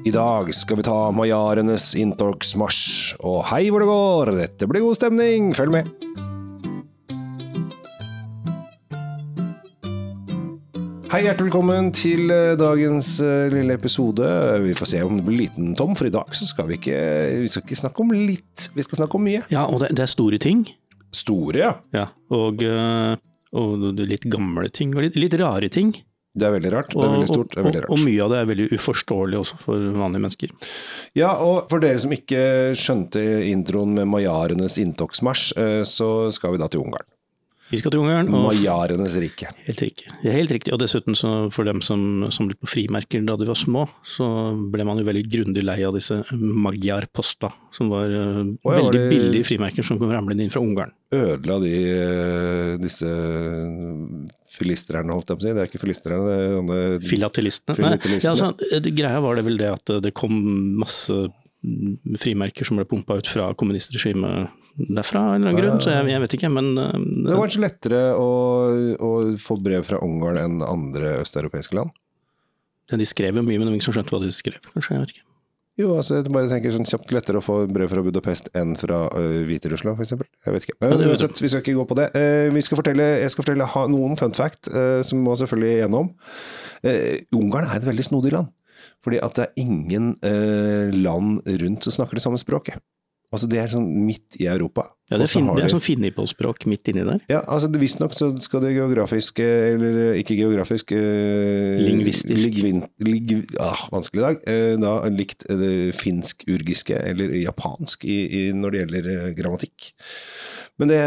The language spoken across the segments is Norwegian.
I dag skal vi ta majarenes inntorgsmarsj, og hei hvor det går! Dette blir god stemning, følg med! Hei, hjertelig velkommen til eh, dagens eh, lille episode. Vi får se om det blir liten, Tom, for i dag så skal vi ikke, vi skal ikke snakke om litt, vi skal snakke om mye. Ja, og det, det er store ting. Store, ja. Ja, og, øh, og litt gamle ting, og litt, litt rare ting. Det er veldig rart. Det er veldig stort. Det er veldig og, og rart. mye av det er veldig uforståelig også for vanlige mennesker. Ja, og for dere som ikke skjønte introen med majarenes inntogsmarsj, eh, så skal vi da til Ungarn. Vi skal til Ungarn, og Majarenes rike. helt riktig. Helt riktig. Og dessuten, så for dem som samlet på frimerker da de var små, så ble man jo veldig grundig lei av disse magyarposta, som var uh, Å, ja, veldig billige frimerker som kom ramlende inn fra Ungarn. Ødela de eh, disse filistrerne, holdt jeg på å si. Det er ikke filistrerne, det er sånne Filatelistene. Nei, Filatelistene. Ja, altså, greia var det vel det at det kom masse mm, frimerker som ble pumpa ut fra kommunistregimet derfra, av en eller annen grunn, så jeg, jeg vet ikke, men uh, Det var kanskje lettere å, å få brev fra Ungarn enn andre østeuropeiske land? de skrev jo mye, men det var ingen som skjønte hva de skrev, kanskje, jeg vet ikke. Jo, altså, jeg bare tenker sånn kjapt lettere å få brev fra Budapest enn fra uh, Hviterussland, f.eks. Jeg vet ikke. Men Ja, uansett, vi skal ikke gå på det. Uh, vi skal fortelle, jeg skal fortelle ha, noen fun fact, uh, som må selvfølgelig igjennom. Uh, Ungarn er et veldig snodig land. Fordi at det er ingen land rundt som snakker det samme språket. Altså Det er sånn midt i Europa. Ja, det fin, det er sånn Finnipol-språk midt inni der. Ja, altså det- Visstnok så skal det geografisk, eh, eller ikke geografisk eh, Lingvistisk. Ligvin, lig, ah, vanskelig dag. Eh, da likt eh, det finsk-urgiske, eller japansk, i, i, når det gjelder eh, grammatikk. Men det,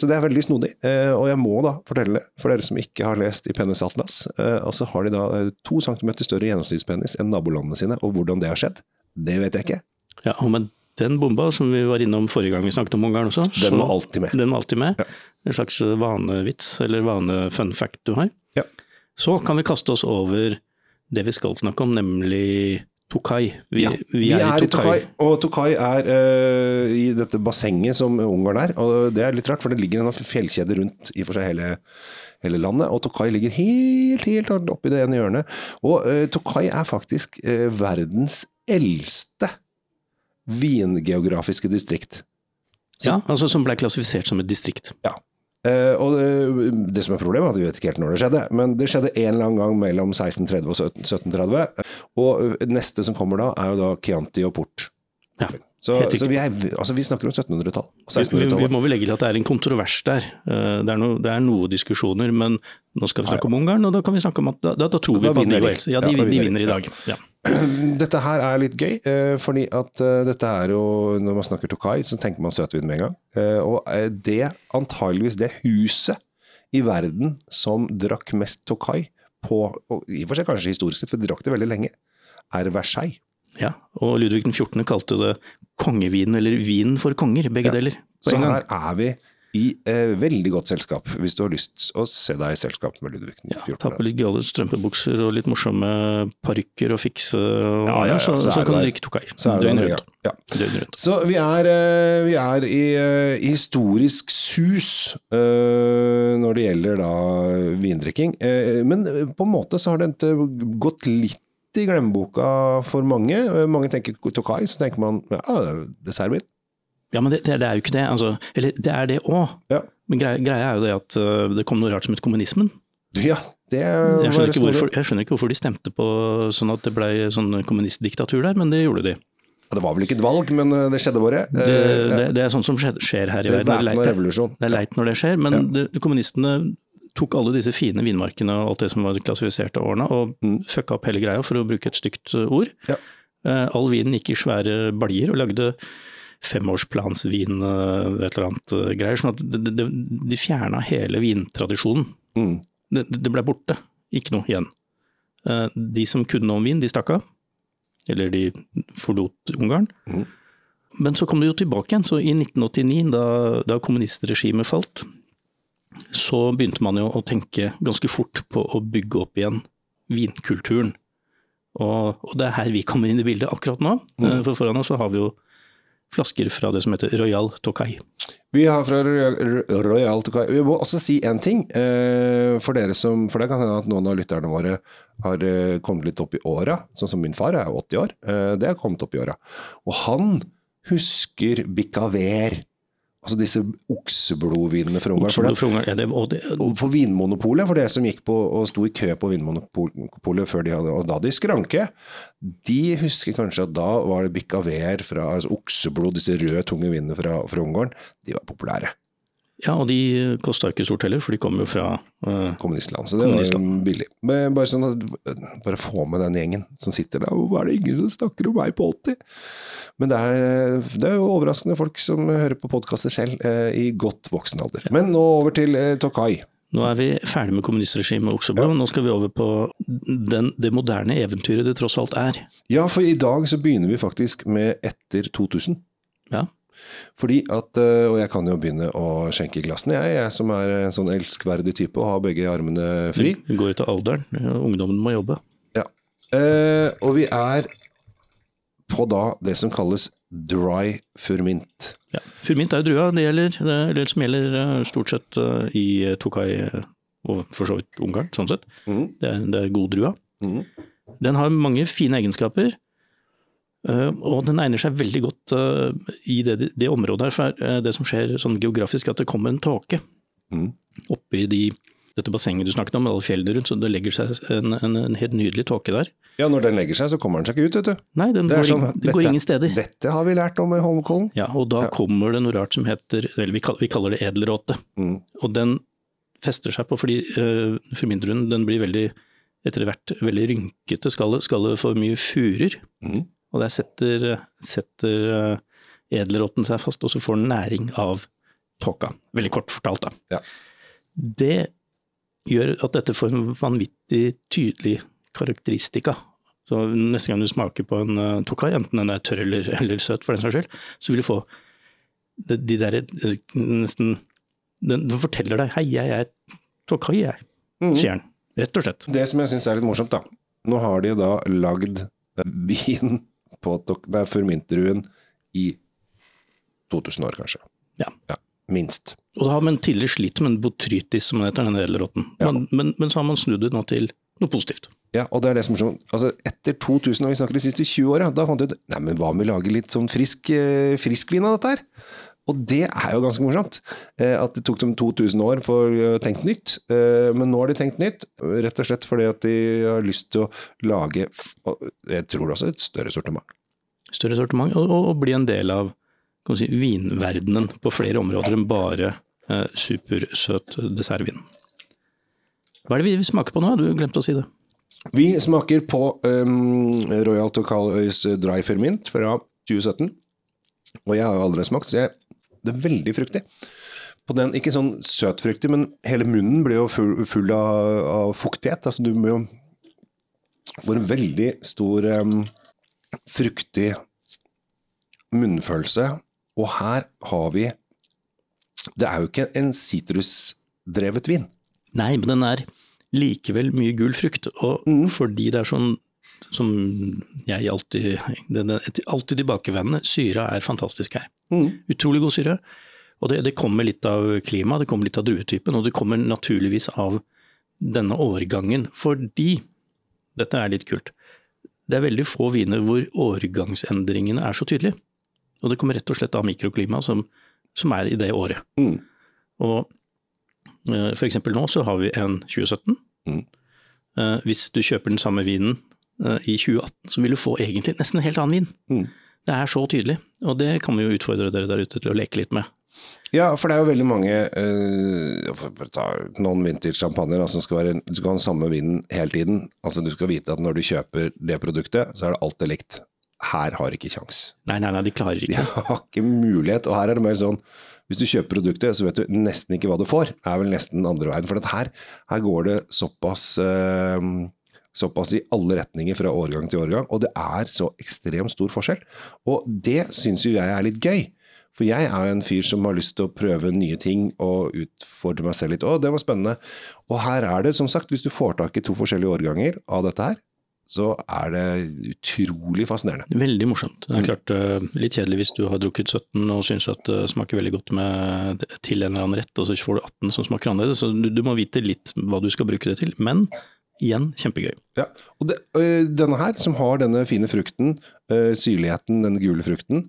så det er veldig snodig. Eh, og jeg må da fortelle, for dere som ikke har lest i Penis Atlas, eh, altså har de da eh, to centimeter større gjennomsnittspennis enn nabolandene sine, og hvordan det har skjedd, det vet jeg ikke. Ja, men den bomba som vi var innom forrige gang vi snakket om Ungarn også, Den må alltid med. den må alltid med. Ja. En slags vanevits eller vane-fun fact du har. Ja. Så kan vi kaste oss over det vi skal snakke om, nemlig Tokai. Vi, Ja, vi, er, i Tokai. Og Tokai er uh, i dette bassenget som Ungarn er. Og det er litt rart, for det ligger en fjellkjede rundt i for seg hele, hele landet. Og Tokai ligger helt, helt oppi det ene hjørnet. Og uh, Tokai er faktisk uh, verdens eldste vingeografiske distrikt. Ja, altså som ble klassifisert som et distrikt. Eh, og det, det som er problemet, er at vi vet ikke helt når det skjedde, men det skjedde en eller annen gang mellom 1630 og 17- 1730. Og eh, neste som kommer da, er jo da Chianti og Port. Ja, Så, så vi, er, altså vi snakker om 1700-tall Vi, vi, vi 1600-tallet. må vel legge til at det er en kontrovers der. Eh, Det er, noe, det er noe diskusjoner, men nå skal vi snakke om Ungarn, og da kan vi snakke om at da, da, da tror vi på at de. Ja, de, Ja, de. vinner i dag. Ja. Dette her er litt gøy, eh, fordi at eh, dette er jo Når man snakker Tokai, så tenker man søtvin med en gang. Eh, Og det antageligvis det huset i verden som drakk mest Tokai på og I og for seg kanskje historisk sett, for de drakk det veldig lenge, er Versailles. Ja, og Ludvig den 14. kalte det kongevinen, eller vinen for konger, begge Ja. deler. På Så en gang. her er vi i eh, veldig godt selskap, hvis du har lyst å se deg i selskap med Ludvig Ja, ta på litt gale strømpebukser og litt morsomme parykker og fikse, og, Ja, ja, ja, så, så så, kan du drikke Tokai. Døgnet rundt. ja. Så vi er, eh, vi er i eh, historisk sus eh, når det gjelder da vindrikking. Eh, Men på en måte så har det gått litt i glemmeboka for mange. Mange tenker Tokai, så tenker man ja, dessertvin. Ja, men det, det, er jo ikke det. Altså, eller det er det òg. Ja. Men greia, greia er jo det at uh, det kom noe rart som het kommunismen. Ja, det Jeg var skjønner, ikke hvorfor, jeg skjønner ikke hvorfor de stemte på sånn at det ble sånn kommunistdiktatur der, men det gjorde de. Det var vel ikke et valg, men eh, det skjedde bare. Det, Eh, det, det er sånn som skjer, her i er verden. Det er revolusjon. Det er leit når det skjer, men Ja. det, kommunistene tok alle disse fine vinmarkene og alt det som var klassifisert av årene, og Mm. fucka opp hele greia, for å bruke et stygt uh, ord. Ja. Eh, all vinen gikk i svære baljer og lagde femårsplansvin, uh, et eller annet uh, greier. sånn at det, de fjerna hele vintradisjonen. Mm. Det, det ble borte, ikke noe igjen. Eh, de som kunne noe om vin, de stakk av. Eller de forlot Ungarn. Mm. Men så kom det jo tilbake igjen. Så i 1989, da, da kommunistregimet falt, så begynte man jo å tenke ganske fort på å bygge opp igjen vinkulturen. Og, og det er her vi kommer inn i bildet akkurat nå. Eh, For foran oss så har vi jo flasker fra det som heter Royal Tokai. Vi har fra Royal Tokai Vi må også si én ting. eh, For dere som For det kan hende at noen av lytterne våre har eh, kommet litt opp i åra. Sånn som min far er 80 år. eh, Det har kommet opp i åra. Og han husker Bicaver. Altså disse okseblodvinene fra Ungarn. For Okseblod og det, og på Vinmonopolet, for det som gikk på og sto i kø på Vinmonopolet før de hadde Og da de skranke. De husker kanskje at da var det Bicaver fra altså okseblod, disse røde, tunge vinene fra, fra Ungarn. De var populære. Ja, og de kosta ikke stort heller, for de kom jo fra uh, kommunistland, så det var billig. Men bare sånn at, bare få med den gjengen som sitter der, hvorfor er det ingen som snakker om meg på 80? Men det er, det er jo overraskende folk som hører på podkaster selv, uh, i godt voksen alder. Men nå over til uh, Tokai. Nå er vi ferdig med kommunistregimet og ja. nå skal vi over på den, det moderne eventyret det tross alt er. Ja, for i dag så begynner vi faktisk med etter 2000. Ja, Fordi at, eh, og jeg kan jo begynne å skjenke glassene, jeg, jeg som er en sånn elskverdig type og har begge armene fri. Det går ut av alderen, ungdommen må jobbe. Ja. Eh, og vi er på da det som kalles dry furmint. Ja. Furmint er jo drua, det gjelder, det, eller som gjelder eh, stort sett eh, i Tokai og for så vidt Ungarn, sånn sett. Mm. Det er, det er god drua. Mm. Den har mange fine egenskaper, og den egner seg veldig godt eh, i det, det området her. For eh, det som skjer sånn geografisk, at det kommer en tåke mm. oppi de, dette bassenget du snakket om, med alle fjellene rundt, så det legger seg en, en, en helt nydelig tåke der. Ja, når den legger seg, så kommer den seg ikke ut, vet du. Nei, den går, sånn, ing- det går ingen steder. Dette har vi lært om i Holmenkollen. Ja, og da Ja. kommer det noe rart som heter, eller vi kaller, vi kaller det edelråte. Mm. Og den fester seg på, fordi uh, formindruen den blir veldig, etter hvert veldig rynkete skallet, skallet for mye furer. Mhm. Og der setter, setter edelrotten seg fast, og så får den næring av tåka. Veldig kort fortalt, da. Ja. Det gjør at dette får en vanvittig tydelig karakteristika. Så neste gang du smaker på en uh, tokai, enten den er tørr eller, eller søt for den saks skyld, så vil du få de, de der eh, nesten den, den forteller deg 'hei, jeg er tokai, jeg', Mhm. sier den. Rett og slett. Det som jeg syns er litt morsomt, da. Nå har de da lagd vin på det er furmintdruen i 2000 år, kanskje. Ja. ja. Minst. Og da har man tidligere slitt med en botrytis, som den heter, den edelrotten. Ja. Men, men, men så har man snudd det nå til noe positivt. Ja, og det er det som er sånn, altså Etter 2000, og vi snakker de siste 20 åra, da fant vi ut Nei, men hva om vi lager litt sånn frisk, eh, friskvin av dette her? Og det er jo ganske morsomt. Eh, at det tok dem 2000 år for å tenke nytt. Eh, men nå har de tenkt nytt, rett og slett fordi at de har lyst til å lage Jeg tror også et større sortiment. Større sortiment, og, og, bli en del av kan si, vinverdenen på flere områder enn bare eh, supersøt dessertvin. Hva er det vi smaker på nå? Du glemte å si det. Vi smaker på um, Royal Tocaløys Dry Fermint fra 2017. Og jeg har jo aldri smakt, så jeg, det er veldig fruktig. På den, ikke sånn søtfruktig, men hele munnen blir jo full, full av, av fuktighet. Altså du må jo får en veldig stor um, fruktig munnfølelse. Og her har vi Det er jo ikke en sitrusdrevet vin. Nei, men den er likevel mye gul frukt, og Mm. fordi det er sånn som jeg alltid den er alltid tilbakevendende, syra er fantastisk her. Utrolig god syre. Og det, det kommer litt av klimaet, det kommer litt av druetypen, og det kommer naturligvis av denne årgangen. Fordi, dette er litt kult, det er veldig få viner hvor årgangsendringene er så tydelige. Og det kommer rett og slett av mikroklimaet som, som er i det året. Mm. Og eh, for eksempel nå så har vi en 2017. Mm. Eh, Hvis du kjøper den samme vinen i 2018, så vil du få egentlig nesten en helt annen vin. Mm. Det er så tydelig, og det kan vi jo utfordre dere der ute til å leke litt med. Ja, for det er jo veldig mange uh, noen vintage-sjampanjer, altså som skal være Du skal ha den samme vinen hele tiden. Altså Du skal vite at når du kjøper det produktet, så er det alltid likt. Her har ikke kjangs. Nei, nei, nei, de klarer ikke. De har ikke mulighet. Og her er det mer sånn Hvis du kjøper produktet, så vet du nesten ikke hva du får. Det er vel nesten andre veien. For her, her går det såpass eh, Såpass i alle retninger fra årgang til årgang, og det er så ekstremt stor forskjell. Og det syns jo jeg er litt gøy. For jeg er jo en fyr som har lyst til å prøve nye ting og utfordre meg selv litt. Å, det var spennende. Og her er det, som sagt, hvis du får tak i to forskjellige årganger av dette her, så er det utrolig fascinerende. Veldig morsomt. Det er klart uh, litt kjedelig hvis du har drukket 17 og syns at det smaker veldig godt med, til en eller annen rett, og så får du 18 som smaker annerledes. Så du, du må vite litt hva du skal bruke det til. Men igjen, kjempegøy. Ja, og det, øh, denne her, som har denne fine frukten, øh, syrligheten, denne gule frukten,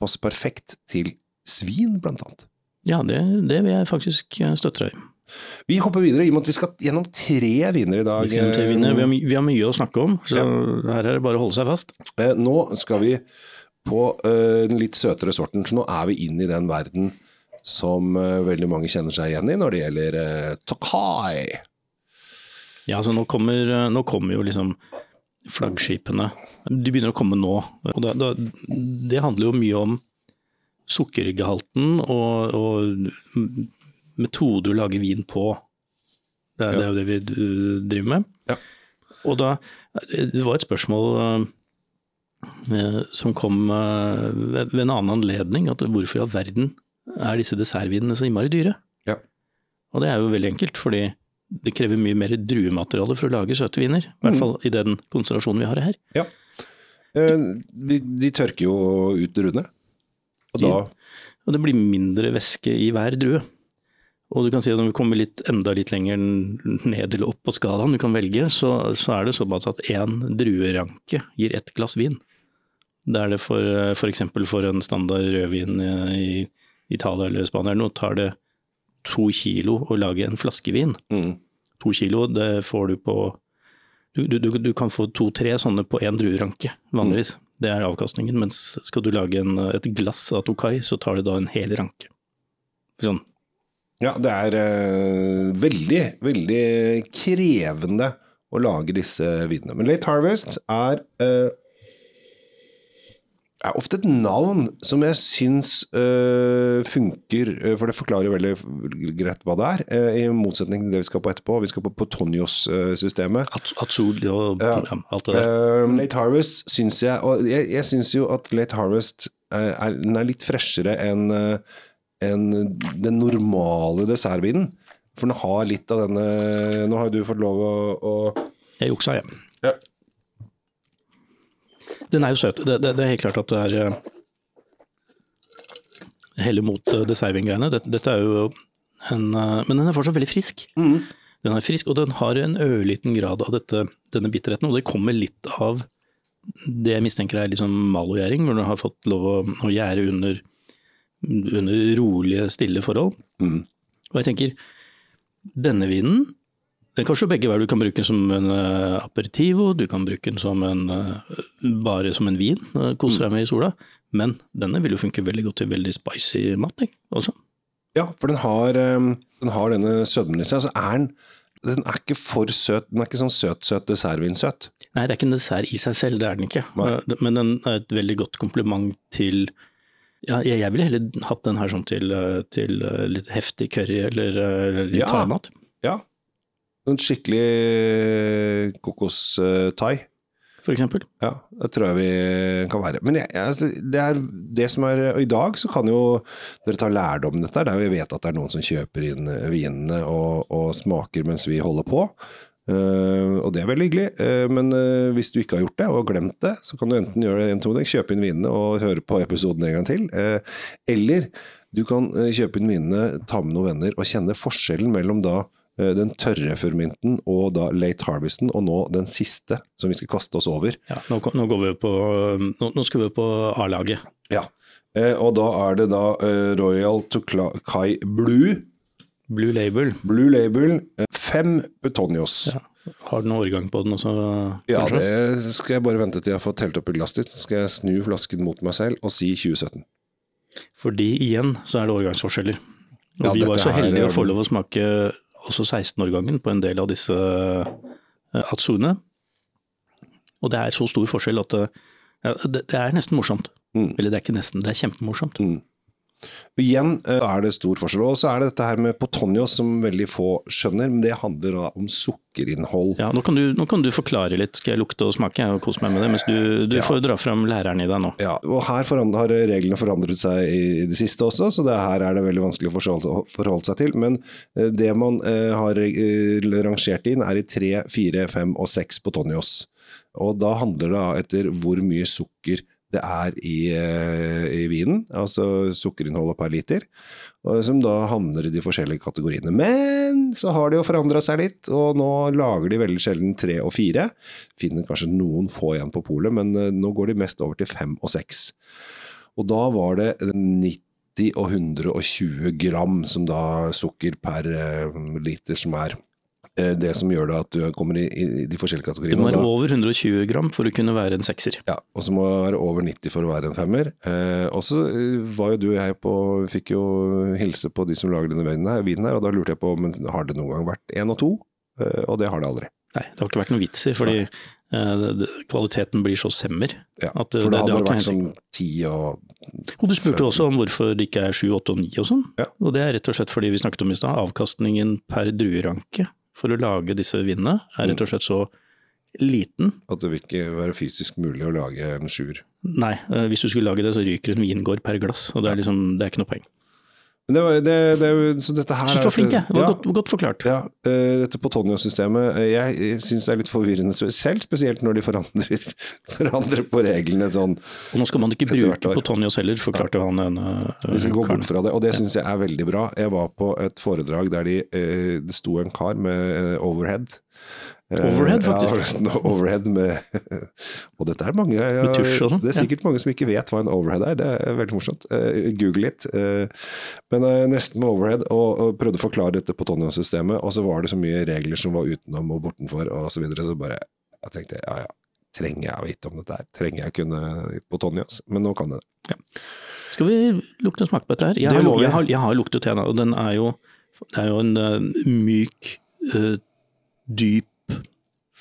passer perfekt til svin, blant annet. Ja, det, det vil jeg faktisk støtte deg i. Vi hopper videre, i og med at vi skal gjennom tre viner i dag. Vi, skal tre viner. Vi, har, vi, har, mye å snakke om, så ja. her er det bare å holde seg fast. Eh, nå skal vi på den litt søtere sorten, så nå er vi inn i den verden som veldig mange kjenner seg igjen i når det gjelder Tokai. Ja, altså nå kommer, nå kommer jo liksom flaggskipene. De begynner å komme nå. og det, det, Det handler jo mye om sukkerryggehalten og, og metoder å lage vin på. Det er, ja. det, er jo det vi driver med. Ja. Og da Det var et spørsmål som kom ved en annen anledning, at hvorfor i all verden er disse dessertvinene så innmari dyre? Ja. Og det er jo veldig enkelt, fordi det krever mye mer druemateriale for å lage søte viner. I hvert mm. fall i den konsentrasjonen vi har her. Ja. Uh, de, tørker jo ut druene, og da Og det blir mindre væske i hver drue. Og du kan si at når vi kommer litt, enda litt lenger ned eller opp på skalaen du kan velge, så, så er det såpass at én drueranke gir ett glass vin. Det er det for f.eks. For, for en standard rødvin i Italia eller Spania eller noe, tar det to kilo å lage en flaske vin. Mm. To kilo, det får du på Du, du, du kan få to-tre sånne på én drueranke, vanligvis. Mm. Det er avkastningen. Mens skal du lage en, et glass av Tokai, så tar det da en hel ranke. Sånn ja, det er uh, veldig, veldig krevende å lage disse vinene. Men Late Harvest er, uh, er ofte et navn som jeg syns uh, funker, for det forklarer veldig greit hva det er, i motsetning til det vi skal på etterpå. Vi skal på, på Tonjos-systemet. Atsol og ja, alt det der. Late Harvest syns jeg, og jeg, jeg syns jo at Late Harvest er, er litt freshere enn en den normale dessertvinen. For den har litt av denne Nå har jo du fått lov å, å Jeg juksa, jeg. Ja. Den er jo søt. Det, det, det, er helt klart at det er uh, heller mot uh, dessertvingreiene. Dette, dette er jo en uh, Men den er fortsatt veldig frisk. Mm. Den er frisk, og den har en ørliten grad av dette, denne bitterheten. Og det kommer litt av det jeg mistenker er liksom malogjæring, hvor du har fått lov å, å gjære under under rolige, stille forhold. Mm. Og jeg tenker, denne vinen den kan slå begge veier. Du kan bruke den som en uh, aperitivo, du kan bruke den som en, uh, bare som en vin, uh, kose deg med i sola. Men denne vil jo funke veldig godt til veldig spicy mat også. Ja, for den har, um, den har denne sødmen i seg. Altså er den, den er ikke for søt. Den er ikke sånn søt-søt dessertvinsøt. Nei, det er ikke en dessert i seg selv, det er den ikke. Nei. Men den er et veldig godt kompliment til ja, jeg, ville heller hatt den her sånn til, eh, til eh, litt heftig curry eller, eh, eller litt ja. thaimat. Ja. En skikkelig kokostai. For eksempel. Ja, det tror jeg vi kan være. Men jeg, jeg, det er det som er Og i dag så kan jo dere ta lærdom av dette. Der vi vet at det er noen som kjøper inn vinene og, og smaker mens vi holder på. Uh, og det er veldig hyggelig, uh, men uh, hvis du ikke har gjort det og glemt det, så kan du enten gjøre det en toning, kjøpe inn vinene og høre på episoden en gang til. eller du kan kjøpe inn vinene, ta med noen venner og kjenne forskjellen mellom da den tørre furminten og da late harvesten, og nå den siste som vi skal kaste oss over. Ja, nå, nå, går vi på, nå, nå skal vi på A-laget. Ja, og da er det da Royal Tokai Blue Blue Label. Blue Label, fem Betonios. Ja. Har du noen årgang på den også? Ja, det skal jeg bare vente til jeg har fått helt opp i glasset ditt. Så skal jeg snu flasken mot meg selv og si 2017. Fordi igjen så er det årgangsforskjeller. Og ja, vi var så heldige å få lov å smake også 16-årgangen på en del av disse uh, Atsune. Og det er så stor forskjell at uh, ja, det, det, er nesten morsomt. Mm. Eller det er ikke nesten, det er kjempemorsomt. Mm. Igjen eh, er det stor forskjell. Og så er det dette her med Potonios som veldig få skjønner, men det handler da om sukkerinnhold. Ja, nå kan, du, nå kan du forklare litt, skal jeg lukte og smake og kose meg med det, mens du, du Ja. får dra fram læreren i deg nå. Ja, og her har reglene forandret seg i det siste også, så det her er det veldig vanskelig å forholde, seg til. Men eh, det man eh, har rangert inn er i 3, 4, 5 og 6 Potonios. Og da handler det etter hvor mye sukker det er i, eh, i vinen, altså sukkerinnholdet per liter, som da havner i de forskjellige kategoriene. Men så har det jo forandra seg litt, og nå lager de veldig sjelden tre og fire. Finner kanskje noen få igjen på polet, men eh, nå går de mest over til fem og seks. Og da var det 90 og 120 gram som da sukker per eh, liter som er det som gjør det at du kommer i, i de forskjellige kategoriene. Du må være da- over 120 gram for å kunne være en sekser. ja, og så må du være over 90 for å være en femmer. Eh, og så eh, var jo du og jeg på Fikk jo hilse på de som lager denne vinen her, vinen her, og da lurte jeg på men har det noen gang vært én og to? Eh, og det har det aldri. Nei, det har ikke vært noe vits i, fordi eh, det- det- kvaliteten blir så semmer. Ja, At det- for det det- det hadde vært sånn ti og Og du spurte også om hvorfor det ikke er 7, 8 og 9 og sånn. Ja. Og det er rett og slett fordi vi snakket om i stad, avkastningen per drueranke for å lage disse vindene er rett og slett så liten. at det vil ikke være fysisk mulig å lage en sjuer. Nei, eh, hvis du skulle lage det så ryker en vingård per glass, og det er liksom, det er ikke noe poeng. Det var, det, det, så dette her Jeg du var flink, jeg. Det var Ja. godt, godt forklart. Ja, eh, dette Potonio-systemet, eh, jeg syns det er litt forvirrende selv, spesielt når de forandrer, forandrer på reglene sånn. Og nå skal man ikke bruke på Potonios heller, forklarte han ene uh, De skal gå bort fra det, og det syns jeg er veldig bra. Jeg var på et foredrag der de, uh, det sto en kar med overhead. Eh, Overhead, faktisk. Ja, overhead med Og dette er mange ja, tusj og sånn, Det er ja. sikkert mange som ikke vet hva en overhead er. Det er veldig morsomt. Eh, Google litt. Eh, Men nesten med overhead, og, og prøvde å forklare dette på Tonio-systemet, og så var det så mye regler som var utenom og bortenfor, og så videre. Så bare jeg tenkte ja ja, trenger jeg å vite om dette her? Trenger jeg å kunne på Tonjas? Men nå kan jeg det. Skal vi lukte en smak på dette her? Jeg, Det har, jeg, har, jeg har luktet en, og den er jo, det er jo en myk, dyp,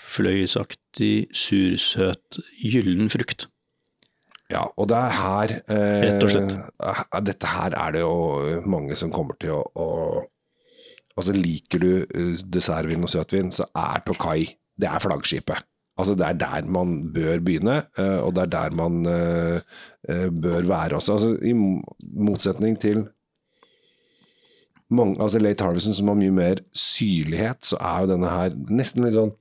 fløyelsaktig, sursøt, gyllen frukt. Ja, og det er her eh, Rett og slett. eh, Dette her er det jo mange som kommer til å, å Altså, liker du eh, dessertvin og søtvin, så er Tokai det er flaggskipet. Altså, det er der man bør begynne, eh, og det er der man bør være også. Altså, I motsetning til mange, altså Late Harvesten, som har mye mer syrlighet, så er jo denne her nesten litt sånn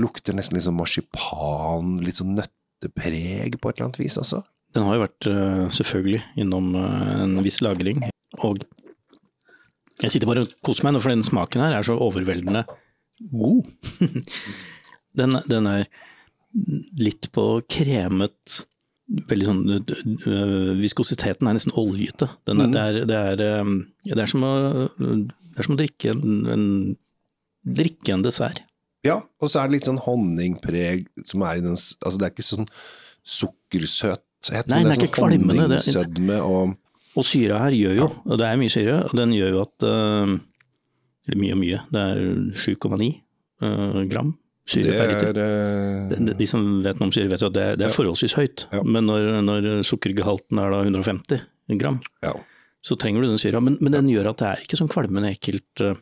Lukter nesten litt sånn marsipan, litt sånn nøttepreg på et eller annet vis også. Den har jo vært eh, selvfølgelig innom eh, en viss lagring, og jeg sitter bare og koser meg nå, for den smaken her er så overveldende god. den, den er litt på kremet Veldig sånn øh, Viskositeten er nesten oljete. Den er, mm. det, er, det, er, det, er som å, det er som å drikke en, en, drikke en dessert. Ja, og så er det litt sånn honningpreg som er i den Altså det er ikke sånn sukkersøthet, Nei, men den det er er ikke sånn kvalmende, honningsødme og Og syra her gjør jo, og det er mye syre, og den gjør jo at øh, Eller mye og mye, det er 7,9 øh, gram syre per liter. er eh, De, de- som vet noe om syre, vet jo at det, det er forholdsvis høyt. Ja. Men når, når sukkergehalten er da 150 gram, ja. så trenger du den syra. Men, men den gjør at det er ikke sånn kvalmende ekkelt. øh,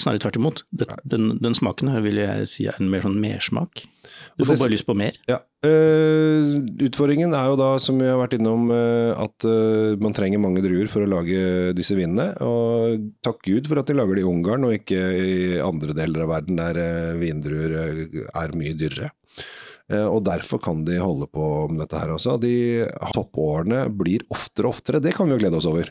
Snarere tvert imot. Det, den, den smaken her vil jeg si er en mer sånn mersmak. Du får bare lyst på mer. Ja. Uh, utfordringen er jo da, som vi har vært innom, uh, at uh, man trenger mange druer for å lage disse vinene. Og takk Gud for at de lager det i Ungarn og ikke i andre deler av verden der vindruer er mye dyrere. Og derfor kan de holde på med dette her også. De toppårene blir oftere og oftere. Det kan vi jo glede oss over.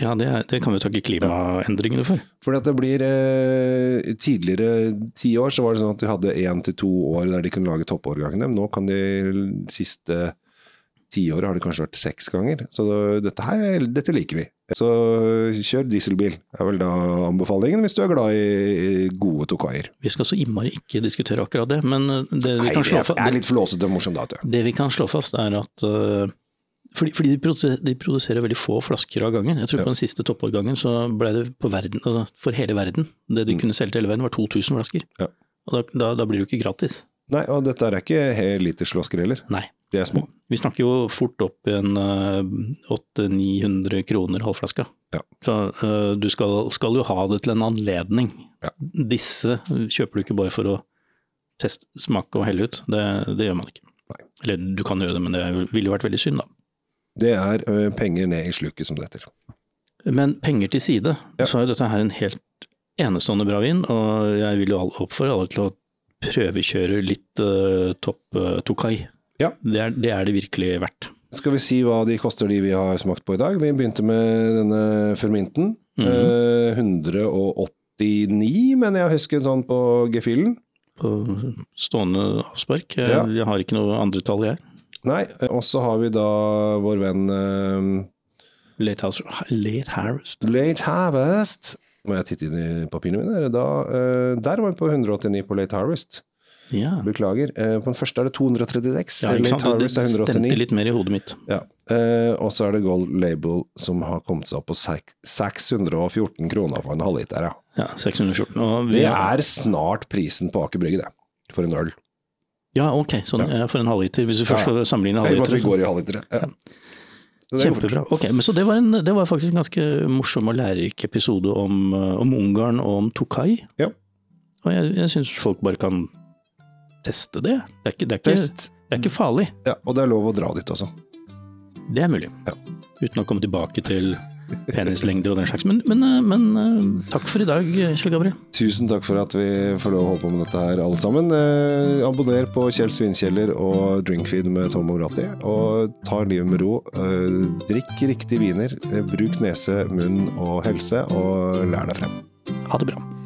Ja, det, er, det kan vi takke klimaendringene for. Fordi at det blir eh, Tidligere ti år så var det sånn at de hadde én til to år der de kunne lage toppårgangene. Men nå kan de siste tiåret har det kanskje vært seks ganger. Så dette her, dette liker vi. Så kjør dieselbil, er vel da anbefalingen hvis du er glad i gode Tokaier. Vi skal så innmari ikke diskutere akkurat det, men øh, det vi Nei, kan slå fast det er litt flåsete og morsomt da, vet du. Det vi kan slå fast er at øh, fordi, fordi de, produserer, de produserer veldig få flasker av gangen. Jeg tror Ja. på den siste toppårgangen så ble det på verden, altså for hele verden, det de Mm. kunne selge til hele verden var 2000 flasker. Ja. Og da, da, da blir det jo ikke gratis. Nei, og dette er ikke helitersflasker heller. Nei. De er små. Vi snakker jo fort opp en uh, 800-900 kroner halvflaska. Ja. Så uh, du skal, skal, jo ha det til en anledning. Ja. Disse kjøper du ikke bare for å teste, smake og helle ut. Det, det gjør man ikke. Nei. Eller du kan gjøre det, men det ville jo vært veldig synd, da. Det er penger ned i sluket, som det heter. Men penger til side, Ja. så er dette her en helt enestående bra vin, og jeg vil jo oppfordre alle til å prøvekjøre litt uh, topp uh, Tokai. Ja. Det, er, det er det virkelig verdt. Skal vi si hva de koster, de vi har smakt på i dag? Vi begynte med denne ferminten. Mhm. Eh, 189, mener jeg husker sånn på gefühlen. På stående avspark. Jeg, Ja. jeg har ikke noe andre tall, jeg. Nei, og så har vi da vår venn uh, Late, late Harvest. Late Harvest. Må jeg titte inn i papirene mine? Da, uh, der var vi på 189 på Late Harvest. Ja, Beklager. Uh, på den første er det 236. ja? Late Harvest er det stemte litt mer i hodet mitt. Ja. Og så er det Gold Label som har kommet seg opp på 614 kroner for en halvliter. Ja. Ja, 614. Og vi Det er snart prisen på Aker Brygge, det. For en øl. Ja, ok. Sånn, ja, for en halvliter. Hvis du først skal sammenligne Jeg vi går i halvlitere. Ja. Kjempebra. Ok, men Så det var, en, det var faktisk en ganske morsom og lærerik episode om, eh, om Ungarn og om Tokai. Ja. Og jeg, jeg syns folk bare kan teste det. Det er ikke, det er ikke, Test. det er ikke farlig. Ja, og det er lov å dra dit også. Det er mulig. Ja. Uten å komme tilbake til penislengder og den slags. Men, men, eh, men eh, takk for i dag, Kjell Gabriel. Tusen takk for at vi får lov å holde på med dette her alle sammen. Eh, abonner på Kjell Svinkjeller og Drinkfeed med Tom Omrati. Og ta livet med ro. Eh, drikk riktige viner. Eh, bruk nese, munn og helse, og lær deg frem. Ha det bra.